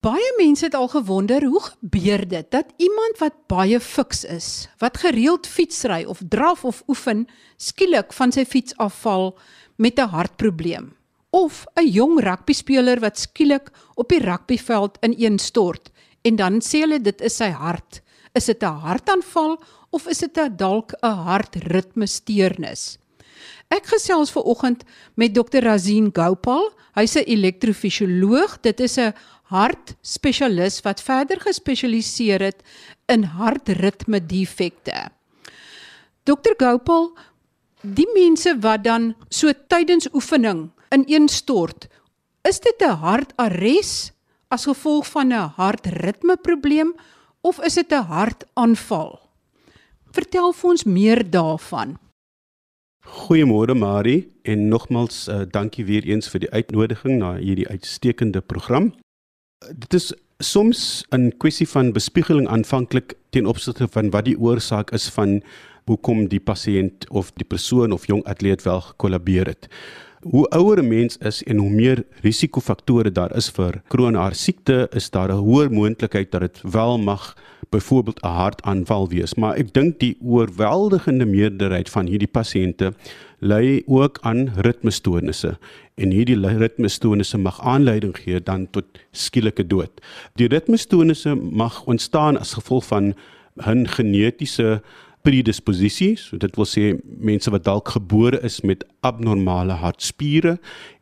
Baie mense het al gewonder hoe gebeur dit dat iemand wat baie fiks is, wat gereeld fietsry of draf of oefen, skielik van sy fiets afval met 'n hartprobleem. Of 'n jong rugbyspeler wat skielik op die rugbyveld ineenstort en dan sê hulle dit is sy hart. Is dit 'n hartaanval of is dit dalk 'n hartritmesteurnis? Ek gesels ver oggend met Dr. Razin Gopal. Hy's 'n elektrofisioloog. Dit is 'n hartspesialis wat verder gespesialiseer het in hartritme defekte. Dr Gopal, die mense wat dan so tydens oefening ineenstort, is dit 'n hartares as gevolg van 'n hartritme probleem of is dit 'n hartaanval? Vertel vir ons meer daarvan. Goeiemôre Marie en nogmals uh, dankie weer eens vir die uitnodiging na hierdie uitstekende program dit is soms 'n kwessie van bespiegeling aanvanklik ten opsigte van wat die oorsaak is van hoekom die pasiënt of die persoon of jong atleet wel gekollabeer het. Hoe ouer 'n mens is en hoe meer risikofaktore daar is vir kroniese siekte, is daar 'n hoër moontlikheid dat dit wel mag byvoorbeeld 'n hartaanval wees, maar ek dink die oorweldigende meerderheid van hierdie pasiënte ly ook aan ritmestoornisse. En hierdie ritmestoornisse mag aanleiding gee dan tot skielike dood. Die ritmestoornisse mag ontstaan as gevolg van 'n genetiese predisposisie, so dit wil sê mense wat dalk gebore is met abnormale hartspiere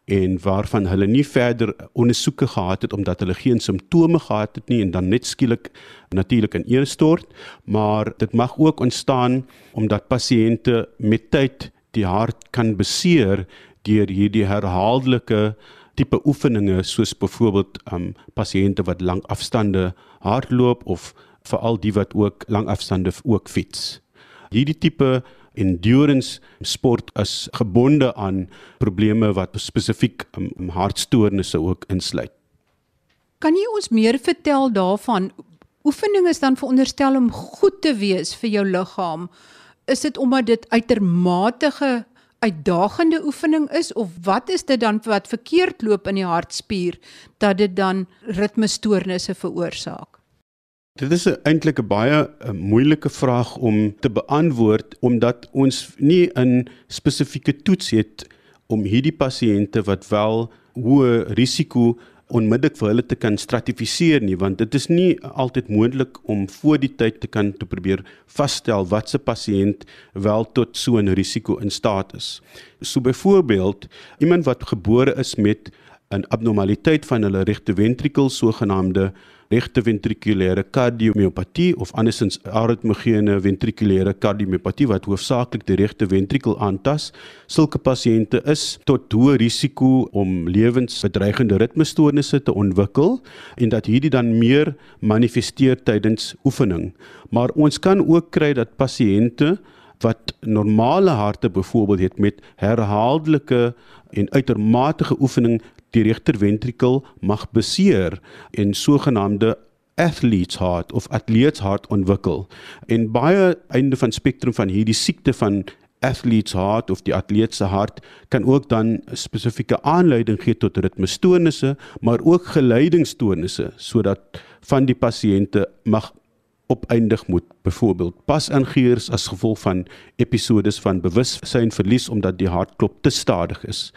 en waarvan hulle nie verder ondersoeke gehad het omdat hulle geen simptome gehad het nie en dan net skielik natuurlik in eerstort, maar dit mag ook ontstaan omdat pasiënte met tyd die hart kan beseer deur hierdie herhaaldelike tipe oefeninge soos byvoorbeeld um pasiënte wat lang afstande hardloop of veral die wat ook lang afstande ook fiets. Hierdie tipe endurance sport is gebonde aan probleme wat spesifiek um, hartstoornisse ook insluit. Kan jy ons meer vertel daarvan? Oefening is dan veronderstel om goed te wees vir jou liggaam is dit omdat dit uitermate uitdagende oefening is of wat is dit dan wat verkeerd loop in die hartspier dat dit dan ritmestoornisse veroorsaak? Dit is eintlik 'n baie a, moeilike vraag om te beantwoord omdat ons nie 'n spesifieke toets het om hierdie pasiënte wat wel hoë risiko onmiddellik vir hulle te kan stratifiseer nie want dit is nie altyd moontlik om voor die tyd te kan te probeer vasstel wat se pasiënt wel tot so 'n risiko in staat is. So byvoorbeeld iemand wat gebore is met 'n abnormaliteit van hulle regte ventrikel sogenaamde regte ventrikulêre kardiomiopatie of andersins aritmogene ventrikulêre kardiomiopatie wat hoofsaaklik die regte ventrikel aantas. Sulke pasiënte is tot hoë risiko om lewensbedreigende ritmestoornisse te ontwikkel en dat hierdie dan meer manifesteer tydens oefening. Maar ons kan ook kry dat pasiënte wat normale harte byvoorbeeld het met herhaaldelike en uitermate oefening die regterventrikel mag beseer en sogenaamde athlete's heart of athlete's heart ontwikkel. En baie einde van spektrum van hierdie siekte van athlete's heart of die atleet se hart kan ook dan spesifieke aanleiding gee tot ritmestoornisse, maar ook geleidingsstoornisse sodat van die pasiënte mag opeindig moet byvoorbeeld pasingeers as gevolg van episodes van bewussyn verlies omdat die hartklop te stadig is.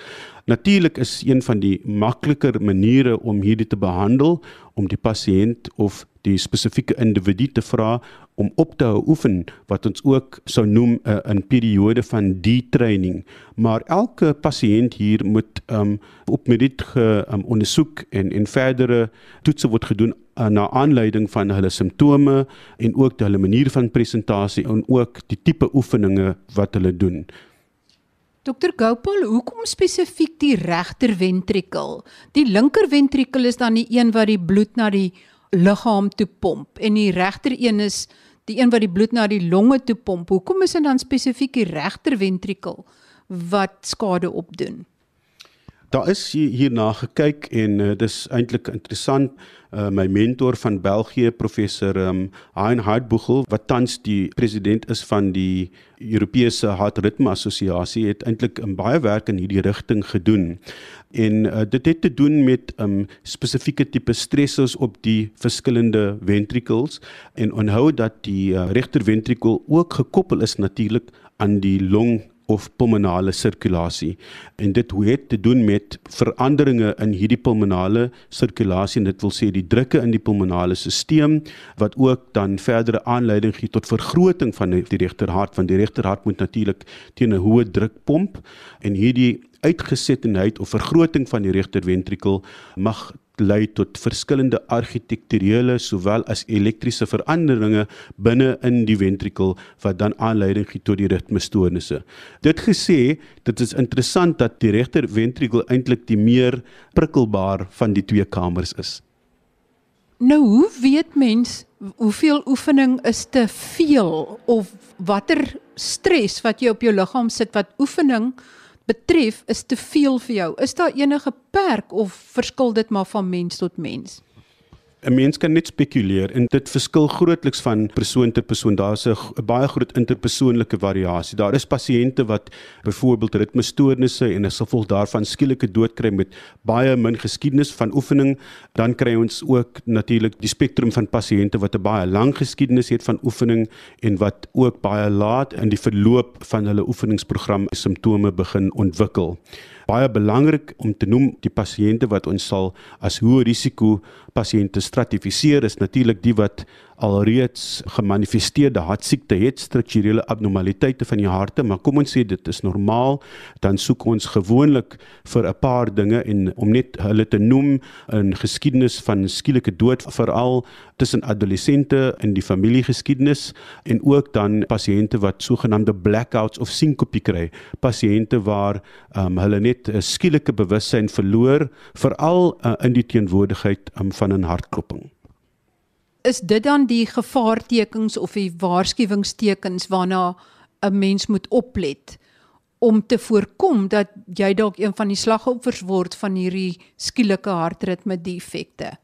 Natuurlik is een van die makliker maniere om hierdie te behandel om die pasiënt of die spesifieke individu te vra om op te hou oefen wat ons ook sou noem 'n uh, periode van detraining maar elke pasiënt hier moet um, op mediet ge um, ondersoek en en verdere toetse word gedoen uh, na aanleiding van hulle simptome en ook hulle manier van presentasie en ook die tipe oefeninge wat hulle doen Dokter Gopal, hoekom spesifiek die regter ventrikel? Die linker ventrikel is dan die een wat die bloed na die liggaam toe pomp en die regter een is die een wat die bloed na die longe toe pomp. Hoekom is dit dan spesifiek die regter ventrikel wat skade opdoen? Daar is hierna gekyk en uh, dis eintlik interessant uh, my mentor van België professor um, Hein Hartbugel wat tans die president is van die Europese Hartritme Assosiasie het eintlik 'n baie werk in hierdie rigting gedoen. En uh, dit het te doen met um, spesifieke tipe stressors op die verskillende ventricles en onthou dat die uh, regter ventrikel ook gekoppel is natuurlik aan die long of pulmonale sirkulasie. En dit het te doen met veranderinge in hierdie pulmonale sirkulasie en dit wil sê die drukke in die pulmonale stelsel wat ook dan verdere aanleiding gee tot vergroting van die regterhart want die regterhart moet natuurlik teen 'n hoë druk pomp. En hierdie uitgesettenheid of vergroting van die regterventrikel mag lei tot verskillende argitekturele sowel as elektriese veranderinge binne in die ventrikel wat dan aanleiding gee tot die ritmestoornisse. Dit gesê, dit is interessant dat die regter ventrikel eintlik die meer prikkelbaar van die twee kamers is. Nou, hoe weet mens hoeveel oefening is te veel of watter stres wat jy op jou liggaam sit wat oefening betref is te veel vir jou. Is daar enige perk of verskil dit maar van mens tot mens? 'n mens kan net spekuleer en dit verskil grootliks van persoon tot persoon. Daar's 'n baie groot interpersoonlike variasie. Daar is pasiënte wat byvoorbeeld ritmestoornisse en as gevolg daarvan skielike dood kry met baie min geskiedenis van oefening. Dan kry ons ook natuurlik die spektrum van pasiënte wat 'n baie lang geskiedenis het van oefening en wat ook baie laat in die verloop van hulle oefeningsprogram simptome begin ontwikkel baie belangrik om te noem die pasiënte wat ons sal as hoë risiko pasiënte stratifiseer is natuurlik die wat alreeds gemanifesteerde hartsiekte het, strukturele abnormaliteite van die harte, maar kom ons sê dit is normaal, dan soek ons gewoonlik vir 'n paar dinge en om net hulle te noem in geskiedenis van skielike dood veral tussen adolessente in die familiegeskiedenis en ook dan pasiënte wat sogenaamde blackouts of sinkope kry, pasiënte waar um, hulle net 'n skielike bewussyn verloor, veral uh, in die teenwoordigheid um, van 'n hartklopping is dit dan die gevaartekens of die waarskuwingstekens waarna 'n mens moet oplet om te voorkom dat jy dalk een van die slagoffers word van hierdie skielike hartritme defekte?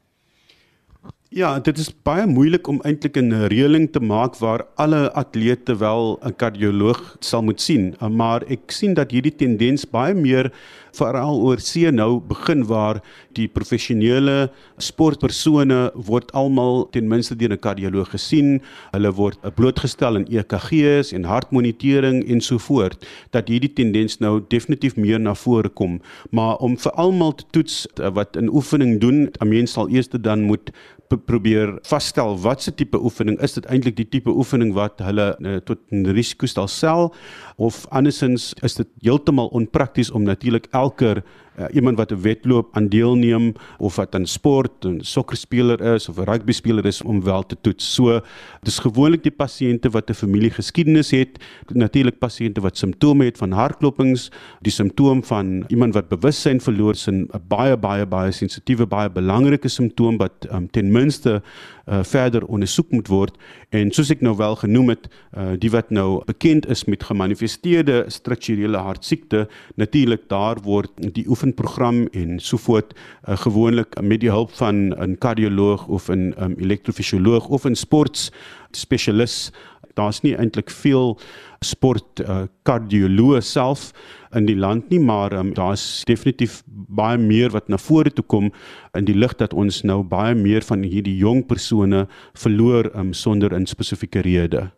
Ja, dit is baie moeilik om eintlik 'n reëling te maak waar alle atlete wel 'n kardioloog sal moet sien, maar ek sien dat hierdie tendens baie meer veral oor see nou begin waar die professionele sportpersone word almal ten minste deur 'n kardioloog gesien. Hulle word blootgestel aan EKG's en hartmonitering en so voort dat hierdie tendens nou definitief meer na vore kom. Maar om vir almal te toets eh, wat 'n oefening doen, 'n mens sal eers dan moet probeer vasstel wat se tipe oefening is dit eintlik die tipe oefening wat hulle uh, tot risiko stel sel of andersins is dit heeltemal onprakties om natuurlik elke elke uh, iemand wat 'n wedloop aan deelneem of wat aan sport 'n sokkerspeler is of 'n rugbyspeler is om wel te toets. So dis gewoonlik die pasiënte wat 'n familiegeskiedenis het, natuurlik pasiënte wat simptome het van hartklopings, die simptoom van iemand wat bewussyn verloor, is 'n baie baie baie sensitiewe, baie belangrike simptoom wat um, ten minste uh, verder ondersoek moet word en soos ek nou wel genoem het, uh, die wat nou bekend is met gemanifesteerde strukturele hartsiekte, natuurlik daar word die oefenprogram en so voort uh, gewoonlik met die hulp van 'n kardioloog of 'n um, elektrofisioloog of 'n sports spesialis daar's nie eintlik veel sport uh, kardioloë self in die land nie maar um, daar's definitief baie meer wat na vore toe kom in die lig dat ons nou baie meer van hierdie jong persone verloor um, sonder 'n spesifieke rede.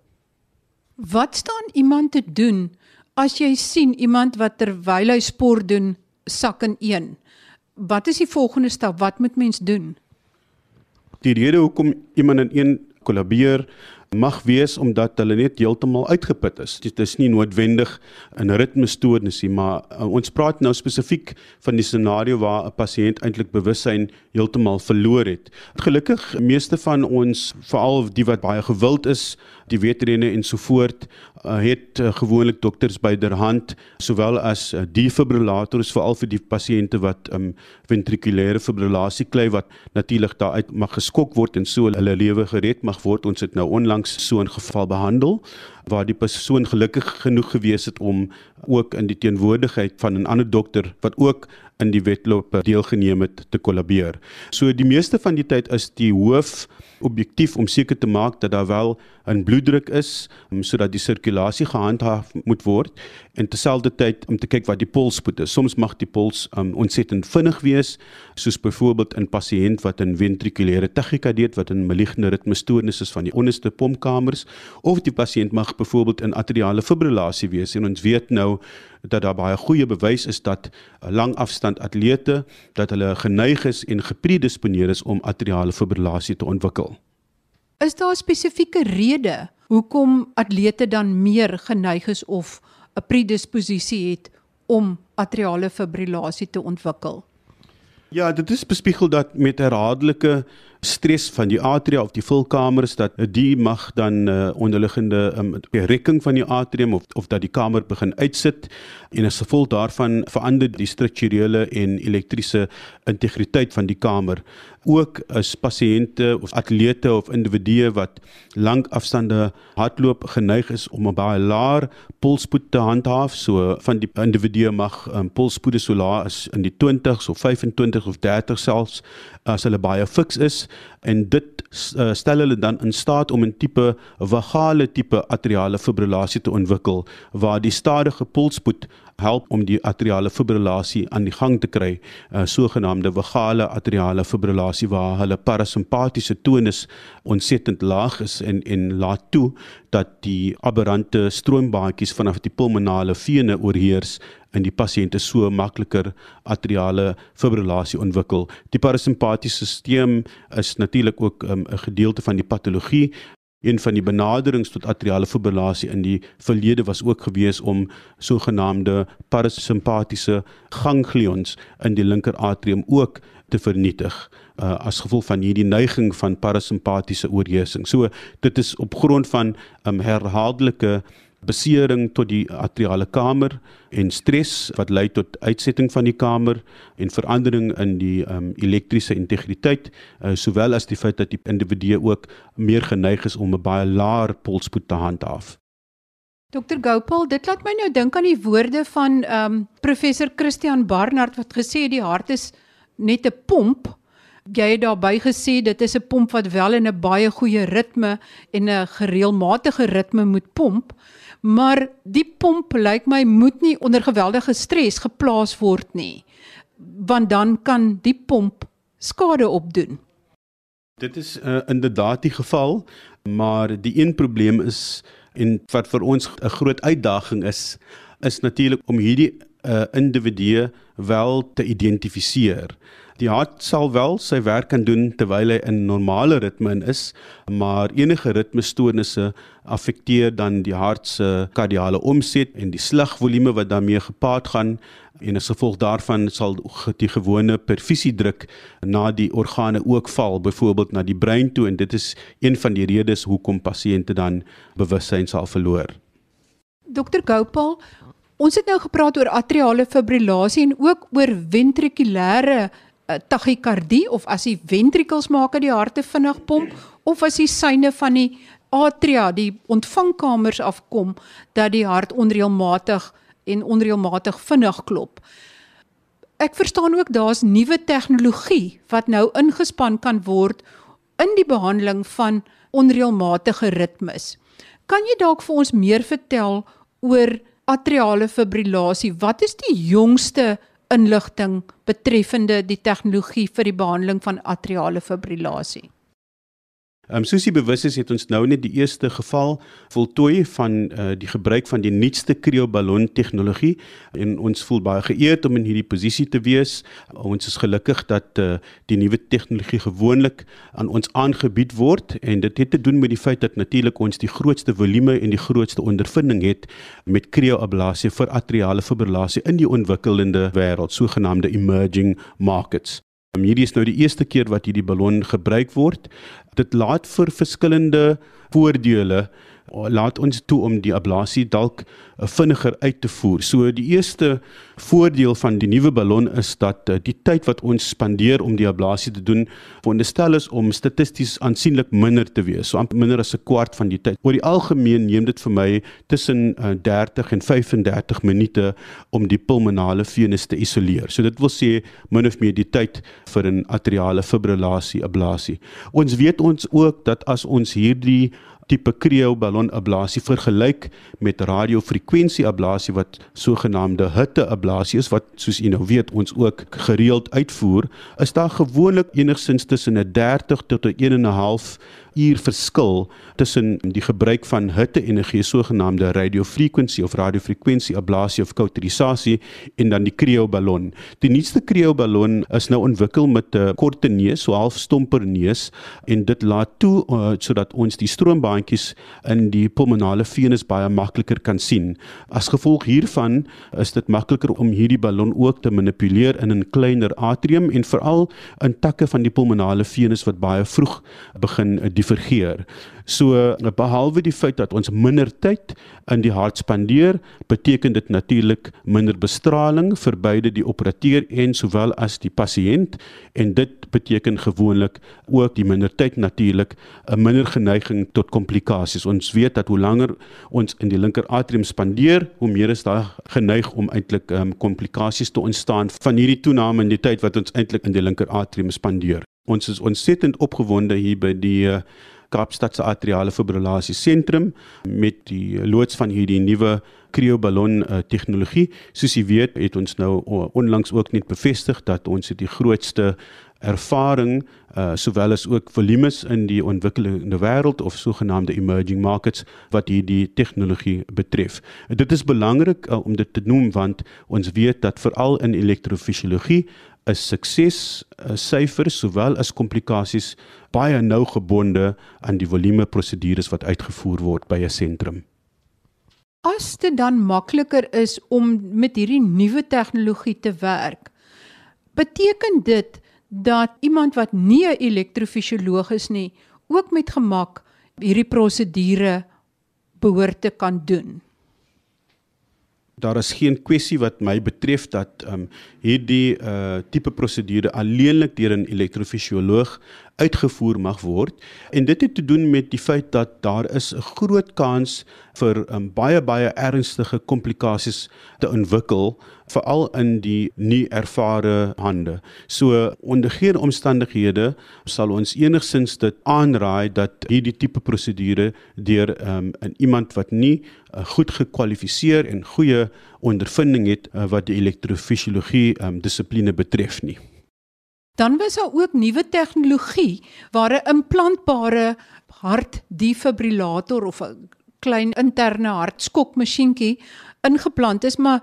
Wat staan iemand te doen as jy sien iemand wat terwyl hy sport doen sak in een? Wat is die volgende stap? Wat moet mens doen? Die rede hoekom iemand in een kollabeer mag wees omdat hulle net heeltemal uitgeput is. Dit is nie noodwendig 'n ritmestoornis nie, maar uh, ons praat nou spesifiek van die scenario waar 'n pasiënt eintlik bewussyn heeltemal verloor het. Gelukkig meeste van ons, veral die wat baie gewild is, die wetrenne en so voort, uh, het uh, gewoonlik dokters byderhand sowel as uh, defibrillators veral vir die pasiënte wat um, ventrikulêre fibrillasie kry wat natuurlik daaruit mag geskok word en so hulle lewe gered mag word. Ons het nou onlangs so 'n geval behandel waar die persoon gelukkig genoeg gewees het om ook in die teenwoordigheid van 'n ander dokter wat ook in die wedloop deelgeneem het te kollabeer. So die meeste van die tyd is die hoof objektief om seker te maak dat daar wel 'n bloeddruk is um, sodat die sirkulasie gehandhaaf moet word en terselfdertyd om te kyk wat die polsspoed is. Soms mag die pols um, ontsettend vinnig wees, soos byvoorbeeld in pasiënt wat 'n ventrikulêre tachykardie het wat 'n maligne ritmestoornis is van die onderste pompkamers of die pasiënt mag byvoorbeeld in atriale fibrillasie wees en ons weet nou dat daar baie goeie bewys is dat langafstand atlete dat hulle geneig is en gepredisponeer is om atriale fibrillasie te ontwikkel. Is daar 'n spesifieke rede hoekom atlete dan meer geneig is of 'n predisposisie het om atriale fibrillasie te ontwikkel? Ja, dit is bespiegel dat met herhaaldelike stres van die atria of die vulkamers dat die mag dan uh, onderliggende um, rekking van die atrium of of dat die kamer begin uitsit en as gevolg daarvan verander die strukturele en elektriese integriteit van die kamer. Ook as pasiënte of atlete of individue wat lank afstande hardloop geneig is om 'n baie laer polsspoed te handhaaf. So van die individue mag um, polsspoede so laag as in die 20s of 25 of 30 selfs as hulle baie fiks is en dit uh, stel hulle dan in staat om 'n tipe vagale tipe atriale fibrillasie te ontwikkel waar die stadige polsspoed help om die atriale fibrillasie aan die gang te kry, 'n uh, sogenaamde vagale atriale fibrillasie waar hulle parasimpatiese tonus ontsettend laag is en en laat toe dat die aberrante stroombaantjies vanaf die pulmonale vene oorheers en die pasiënte so makliker atriale fibrillasie ontwikkel. Die parasimpatiese stelsel is natuurlik ook 'n um, gedeelte van die patologie Een van die benaderings tot atriale fibrillasie in die verlede was ook gewees om sogenaamde parasimpatiese ganglions in die linker atrium ook te vernietig uh, as gevolg van hierdie neiging van parasimpatiese oorheersing. So dit is op grond van um, herhaaldelike besering tot die atriale kamer en stres wat lei tot uitsetting van die kamer en verandering in die um, elektriese integriteit uh, sowel as die feit dat die individu ook meer geneig is om 'n baie laer polsspoed te handhaaf. Dr Gopal, dit laat my nou dink aan die woorde van um, professor Christian Barnard wat gesê het die hart is net 'n pomp. Jy het daarby gesê dit is 'n pomp wat wel in 'n baie goeie ritme en 'n gereelmatige ritme moet pomp maar die pomp lyk my moet nie onder geweldige stres geplaas word nie want dan kan die pomp skade opdoen. Dit is uh, inderdaad die geval, maar die een probleem is en wat vir ons 'n groot uitdaging is, is natuurlik om hierdie uh, individue wel te identifiseer. Die hart sal wel sy werk kan doen terwyl hy in normale ritme is, maar enige ritmestoornisse affekteer dan die hart se kardiale omset en die slagvolume wat daarmee gepaard gaan en as gevolg daarvan sal die gewone perfusieddruk na die organe ook val, byvoorbeeld na die brein toe en dit is een van die redes hoekom pasiënte dan bewussyn sal verloor. Dr Gopal, ons het nou gepraat oor atriale fibrillasie en ook oor ventrikulêre Eh, tachykardie of as die ventrikels maak dat die hart te vinnig pomp of as die syne van die atria, die ontvangkamers afkom dat die hart onreëlmatig en onreëlmatig vinnig klop. Ek verstaan ook daar's nuwe tegnologie wat nou ingespan kan word in die behandeling van onreëlmatige ritmes. Kan jy dalk vir ons meer vertel oor atriale fibrillasie? Wat is die jongste inligting betreffende die tegnologie vir die behandeling van atriale fibrillasie. Ehm um, soos jy bewus is, het ons nou net die eerste geval voltooi van uh, die gebruik van die nuutste krioballon tegnologie en ons voel baie geëerd om in hierdie posisie te wees. Ons is gelukkig dat uh, die nuwe tegnologie gewoonlik aan ons aangebied word en dit het te doen met die feit dat natuurlik ons die grootste volume en die grootste ondervinding het met krioablasie vir atriale fibrillasie in die ontwikkelende wêreld, sogenaamde emerging markets. Um, hierdie is nou die eerste keer wat hierdie ballon gebruik word. Dit laat vir verskillende voordele laat ons toe om die ablasie dalk uh, vinniger uit te voer. So die eerste voordeel van die nuwe ballon is dat uh, die tyd wat ons spandeer om die ablasie te doen, veronderstel is om statisties aansienlik minder te wees, so amper minder as 'n kwart van die tyd. Oor die algemeen neem dit vir my tussen uh, 30 en 35 minute om die pulmonale venus te isoleer. So dit wil sê min of meer die tyd vir 'n atriale fibrillasie ablasie. Ons weet ons ook dat as ons hierdie tipe krioballon ablasie vergelyk met radiofrekwensie ablasie wat sogenaamde hitte ablasie is wat soos u nou weet ons ook gereeld uitvoer is daar gewoonlik enigstens tussen 'n 30 tot 'n 1 en 'n half uur verskil tussen die gebruik van hitte-energie sogenaamde radiofrekwensie of radiofrekwensie ablasie of kauterisasie en dan die krioballon. Die nuutste krioballon is nou ontwikkel met 'n korte neus, so half stomper neus en dit laat toe uh, sodat ons die stroombaantjies in die pulmonale venus baie makliker kan sien. As gevolg hiervan is dit makliker om hierdie ballon ook te manipuleer in 'n kleiner atrium en veral in takke van die pulmonale venus wat baie vroeg begin divergeer. So behalwe die feit dat ons minder tyd in die hart spandeer, beteken dit natuurlik minder bestraling vir beide die operateur en sowel as die pasiënt en dit beteken gewoonlik ook die minder tyd natuurlik 'n minder geneiging tot komplikasies. Ons weet dat hoe langer ons in die linker atrium spandeer, hoe meer is daar geneig om eintlik um, komplikasies te ontstaan van hierdie toename in die tyd wat ons eintlik in die linker atrium spandeer. Ons is ontsettend opgewonde hier by die uh, Kaapstad se atriale fibrillasie sentrum met die loods van hierdie nuwe krioballon uh, tegnologie. Soos jy weet, het ons nou onlangs ook net bevestig dat ons die grootste ervaring uh sowel as ook volumes in die ontwikkelende wêreld of sogenaamde emerging markets wat hierdie tegnologie betref. Dit is belangrik uh, om dit te noem want ons weet dat veral in elektrofisiologie 'n sukses syfer sowel as komplikasies baie nou gebonde aan die volume prosedures wat uitgevoer word by 'n sentrum. As dit dan makliker is om met hierdie nuwe tegnologie te werk, beteken dit dat iemand wat nie 'n elektrofisioloog is nie, ook met gemak hierdie prosedure behoort te kan doen. Daar is geen kwessie wat my betref dat ehm um, hierdie uh tipe prosedure alleenlik deur 'n elektrofisioloog uitgevoer mag word en dit het te doen met die feit dat daar is 'n groot kans vir um, baie baie ernstige komplikasies te ontwikkel veral in die nie ervare hande. So onder geen omstandighede sal ons enigsins dit aanraai dat hierdie tipe prosedure deur um, iemand wat nie uh, goed gekwalifiseer en goeie ondervinding het uh, wat die elektrofisiologie um, dissipline betref nie. Dan was daar ook nuwe tegnologie waar 'n implantbare hartdefibrillator of 'n klein interne hartskokmasjienkie ingeplant is, maar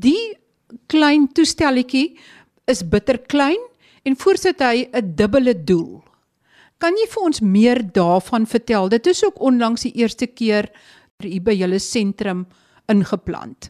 die klein toestelletjie is bitter klein en voorsit hy 'n dubbele doel. Kan jy vir ons meer daarvan vertel? Dit is ook onlangs die eerste keer hier by julle sentrum ingeplant.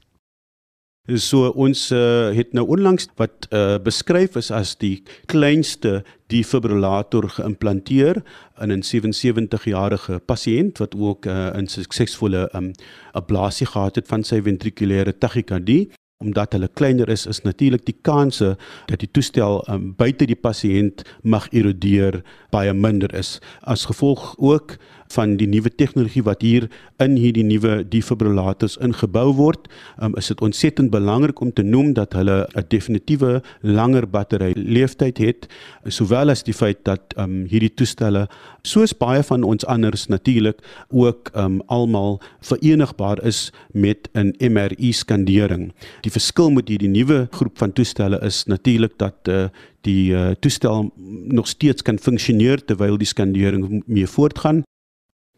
So ons uh, het nou onlangs wat uh, beskryf is as die kleinste defibrillator geïmplanteer in 'n 77-jarige pasiënt wat ook uh, 'n suksesvolle um, ablasie gehad het van sy ventrikulêre tachykardie. Omdat hulle kleiner is is natuurlik die kanse dat die toestel um, buite die pasiënt mag erodeer baie minder is. As gevolg ook van die nuwe tegnologie wat hier in hierdie nuwe defibrillators ingebou word, um, is dit ontsettend belangrik om te noem dat hulle 'n definitiewe langer battery leeftyd het, sowel as die feit dat um, hierdie toestelle soos baie van ons anders natuurlik ook um, almal verenigbaar is met 'n MRI skandering. Die verskil met hierdie nuwe groep van toestelle is natuurlik dat uh, die uh, toestel nog steeds kan funksioneer terwyl die skandering mee voortgaan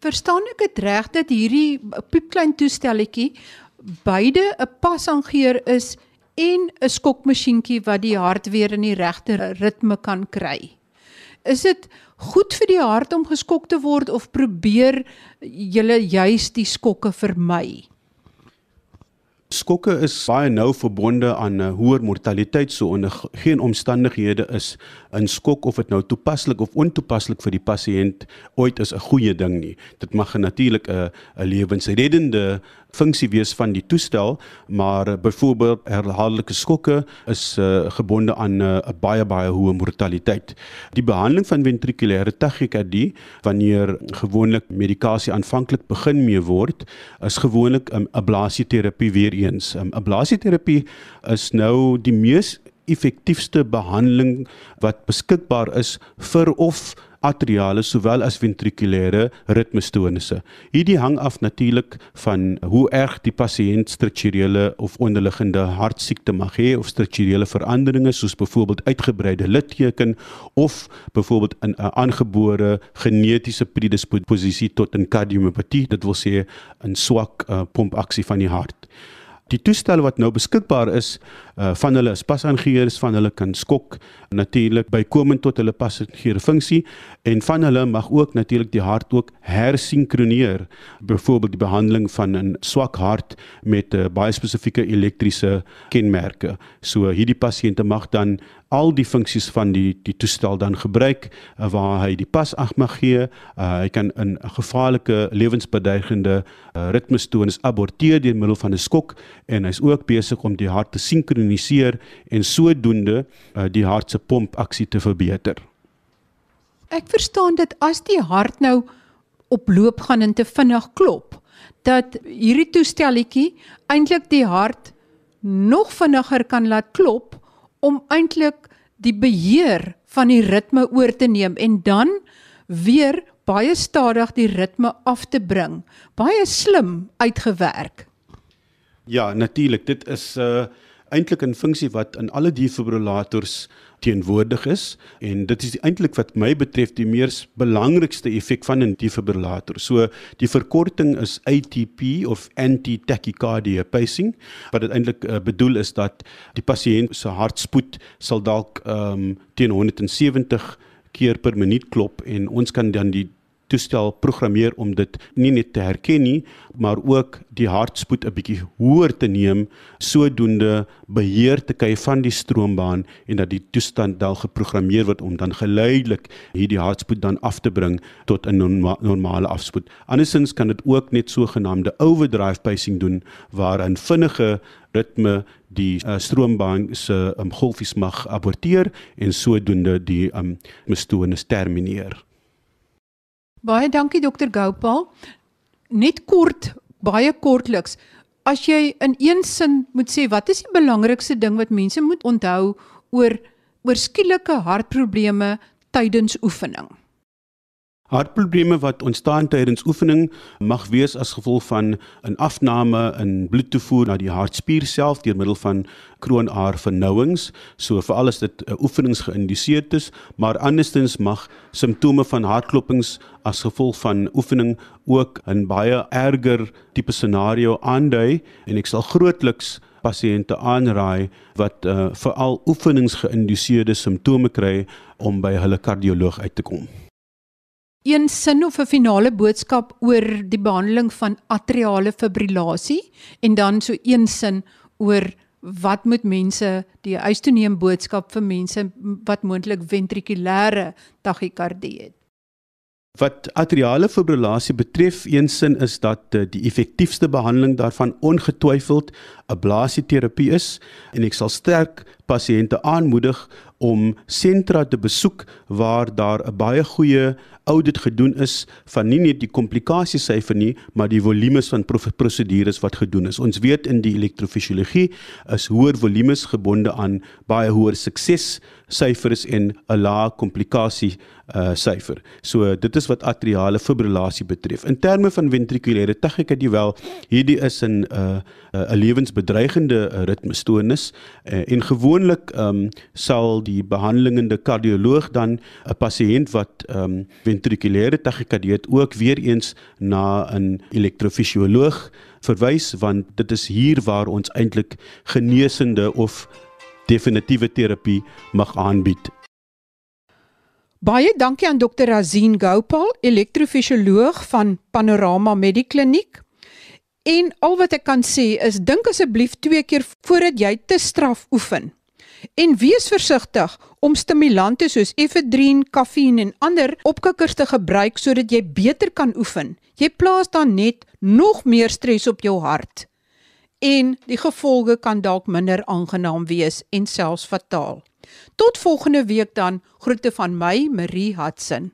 Verstaan ek dit reg dat hierdie piepklein toestelletjie beide 'n pasangeer is en 'n skokmasjienkie wat die hart weer in die regte ritme kan kry? Is dit goed vir die hart om geskok te word of probeer julle juis die skokke vermy? Skokke is baie nou verbonde aan 'n hoër mortaliteit so onder geen omstandighede is 'n skok of dit nou toepaslik of ontoepaslik vir die pasiënt ooit is 'n goeie ding nie. Dit mag natuurlik 'n 'n lewensreddende funksie wees van die toestel, maar uh, byvoorbeeld herhaaldelike skokke is uh, gebonde aan eh, 'n uh, baie baie hoë mortaliteit. Die behandeling van ventrikulêre tachykardie wanneer gewoonlik medikasie aanvanklik begin mee word, is gewoonlik 'n um, ablasieterapie weer eens. Um, ablasieterapie is nou die mees effektiefste behandeling wat beskikbaar is vir of atriale sowel as ventrikulêre ritmestonisse. Hierdie hang af natuurlik van hoe erg die pasiënt strukturele of onderliggende hartsiekte mag hê of strukturele veranderinge soos byvoorbeeld uitgebreide litteken of byvoorbeeld 'n aangebore genetiese predisposisie tot 'n kardiopatie, dit wil sê 'n swak uh, pompaksie van die hart. Die toestelle wat nou beskikbaar is, uh, van hulle is pasaangeheers, van hulle kan skok natuurlik bykomend tot hulle pasaangeheer funksie en van hulle mag ook natuurlik die hart ook hersinkroneer. Byvoorbeeld die behandeling van 'n swak hart met 'n uh, baie spesifieke elektriese kenmerke. So hierdie pasiënte mag dan al die funksies van die die toestel dan gebruik uh, waar hy die pas ag mag gee. Uh, hy kan 'n gevaarlike lewensbedreigende uh, ritmestoornis aborteer deur middel van 'n skok en hy's ook besig om die hart te sinkroniseer en sodoende uh, die hart se pompaksie te verbeter. Ek verstaan dit as die hart nou op loop gaan en te vinnig klop dat hierdie toestelletjie eintlik die hart nog vinniger kan laat klop om eintlik die beheer van die ritme oor te neem en dan weer baie stadig die ritme af te bring. Baie slim uitgewerk. Ja, natuurlik. Dit is 'n uh, eintlik 'n funksie wat in alle defibrillators teenwoordig is en dit is eintlik wat my betref die mees belangrikste effek van 'n defibrillator. So die verkorting is ATP of anti-tachycardia pacing wat dit eintlik uh, bedoel is dat die pasiënt se hartspoed sal dalk um, teen 170 keer per minuut klop en ons kan dan die toestel programmeer om dit nie net te herken nie, maar ook die hartspoed 'n bietjie hoër te neem, sodoende beheer te kry van die stroombaan en dat die toestand dan geprogrammeer word om dan geleidelik hierdie hartspoed dan af te bring tot 'n norma normale afspoed. Andersins kan dit ook net sogenaamde overdrive pacing doen waar 'n vinnige ritme die uh, stroombaan se um, golfies mag aborteer en sodoende die um, mestoornis termineer. Baie dankie dokter Gopal. Net kort, baie kortliks. As jy in een sin moet sê wat is die belangrikste ding wat mense moet onthou oor oor skielike hartprobleme tydens oefening? Hartprobleme wat ontstaan tydens oefening mag wees as gevolg van 'n afname in bloedtoevoer na die hartspier self deur middel van kroonaar vernouings. So veral as dit uh, oefenings geïndiseer is, maar andersins mag simptome van hartklopings as gevolg van oefening ook 'n baie erger tipe scenario aandui en ek sal grootliks pasiënte aanraai wat uh, veral oefenings geïndiseerde simptome kry om by hulle kardioloog uit te kom een sin of 'n finale boodskap oor die behandeling van atriale fibrillasie en dan so een sin oor wat moet mense die uitstoneem boodskap vir mense wat moontlik ventrikulêre tachykardie het. Wat atriale fibrillasie betref, een sin is dat uh, die effektiefste behandeling daarvan ongetwyfeld ablasieterapie is en ek sal sterk pasiënte aanmoedig om sentra te besoek waar daar 'n baie goeie audit gedoen is van nie net die komplikasiesyfer nie, maar die volumes van prosedures wat gedoen is. Ons weet in die elektrofisiologie is hoër volumes gebonde aan baie hoër sukses syfers en 'n lae komplikasie uh syfer. So dit is wat atriale fibrillasie betref. In terme van ventrikulêre tachykardie wel, hierdie is 'n uh 'n lewensbedreigende uh, ritmestoornis uh, en gewoonlik um sal die behandelende kardioloog dan 'n pasiënt wat um ventrikulêre tachykardie het ook weer eens na 'n elektrofisioloog verwys want dit is hier waar ons eintlik genesende of definitiewe terapie mag aanbied. Baie dankie aan Dr. Razin Gopal, elektrofisioloog van Panorama Medikliniek. En al wat ek kan sê is dink asseblief twee keer voordat jy te straf oefen. En wees versigtig om stimulante soos efedrien, kafeïn en ander opkikkers te gebruik sodat jy beter kan oefen. Jy plaas dan net nog meer stres op jou hart. En die gevolge kan dalk minder aangenaam wees en selfs fataal. Tot volgende week dan. Groete van my, Marie Hudson.